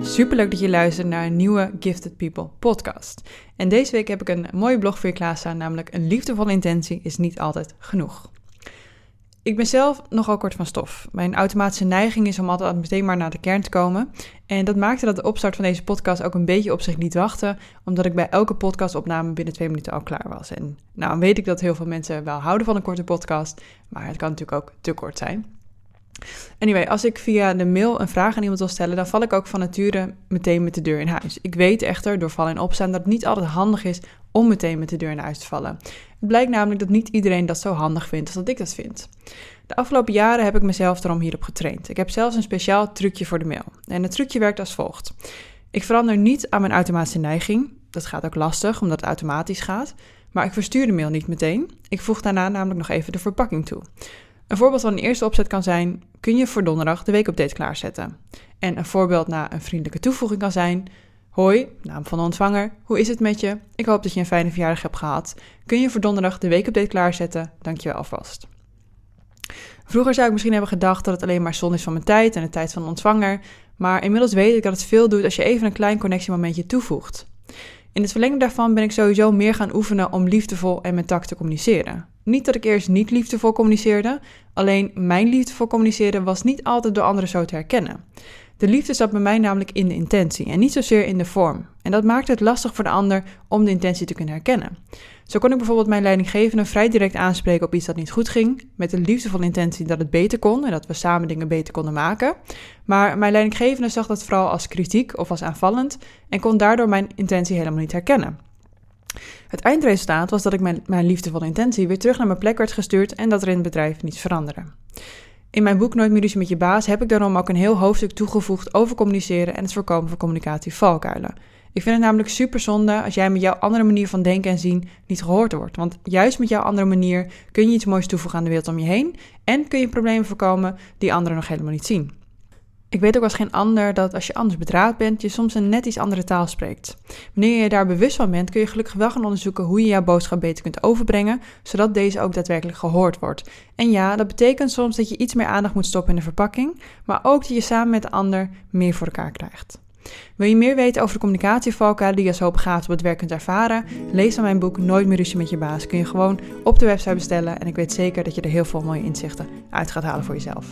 Superleuk dat je luistert naar een nieuwe Gifted People podcast. En deze week heb ik een mooie blog voor je klaarstaan, namelijk een liefdevolle intentie is niet altijd genoeg. Ik ben zelf nogal kort van stof. Mijn automatische neiging is om altijd meteen maar naar de kern te komen. En dat maakte dat de opstart van deze podcast ook een beetje op zich niet wachten, omdat ik bij elke podcastopname binnen twee minuten al klaar was. En nou weet ik dat heel veel mensen wel houden van een korte podcast, maar het kan natuurlijk ook te kort zijn. Anyway, als ik via de mail een vraag aan iemand wil stellen, dan val ik ook van nature meteen met de deur in huis. Ik weet echter door vallen en opstaan dat het niet altijd handig is om meteen met de deur in huis te vallen. Het blijkt namelijk dat niet iedereen dat zo handig vindt als dat ik dat vind. De afgelopen jaren heb ik mezelf daarom hierop getraind. Ik heb zelfs een speciaal trucje voor de mail. En het trucje werkt als volgt. Ik verander niet aan mijn automatische neiging. Dat gaat ook lastig, omdat het automatisch gaat. Maar ik verstuur de mail niet meteen. Ik voeg daarna namelijk nog even de verpakking toe. Een voorbeeld van een eerste opzet kan zijn: kun je voor donderdag de weekupdate klaarzetten? En een voorbeeld na een vriendelijke toevoeging kan zijn: Hoi, naam van de ontvanger, hoe is het met je? Ik hoop dat je een fijne verjaardag hebt gehad. Kun je voor donderdag de weekupdate klaarzetten? Dankjewel alvast. Vroeger zou ik misschien hebben gedacht dat het alleen maar zon is van mijn tijd en de tijd van de ontvanger, maar inmiddels weet ik dat het veel doet als je even een klein connectiemomentje toevoegt. In het verlengde daarvan ben ik sowieso meer gaan oefenen om liefdevol en met tact te communiceren. Niet dat ik eerst niet liefdevol communiceerde, alleen mijn liefdevol communiceren was niet altijd door anderen zo te herkennen. De liefde zat bij mij namelijk in de intentie en niet zozeer in de vorm. En dat maakte het lastig voor de ander om de intentie te kunnen herkennen. Zo kon ik bijvoorbeeld mijn leidinggevende vrij direct aanspreken op iets dat niet goed ging, met de liefdevolle intentie dat het beter kon en dat we samen dingen beter konden maken. Maar mijn leidinggevende zag dat vooral als kritiek of als aanvallend en kon daardoor mijn intentie helemaal niet herkennen. Het eindresultaat was dat ik mijn, mijn liefdevolle intentie weer terug naar mijn plek werd gestuurd en dat er in het bedrijf niets veranderde. In mijn boek Nooit meer ruzie met je baas heb ik daarom ook een heel hoofdstuk toegevoegd over communiceren en het voorkomen van communicatievalkuilen. Ik vind het namelijk super zonde als jij met jouw andere manier van denken en zien niet gehoord wordt. Want juist met jouw andere manier kun je iets moois toevoegen aan de wereld om je heen en kun je problemen voorkomen die anderen nog helemaal niet zien. Ik weet ook als geen ander dat als je anders bedraad bent, je soms een net iets andere taal spreekt. Wanneer je daar bewust van bent, kun je gelukkig wel gaan onderzoeken hoe je jouw boodschap beter kunt overbrengen, zodat deze ook daadwerkelijk gehoord wordt. En ja, dat betekent soms dat je iets meer aandacht moet stoppen in de verpakking, maar ook dat je samen met de ander meer voor elkaar krijgt. Wil je meer weten over de communicatievalkuilen die je zo begaafd op het werk kunt ervaren? Lees dan mijn boek Nooit meer ruzie met je baas. Kun je gewoon op de website bestellen en ik weet zeker dat je er heel veel mooie inzichten uit gaat halen voor jezelf.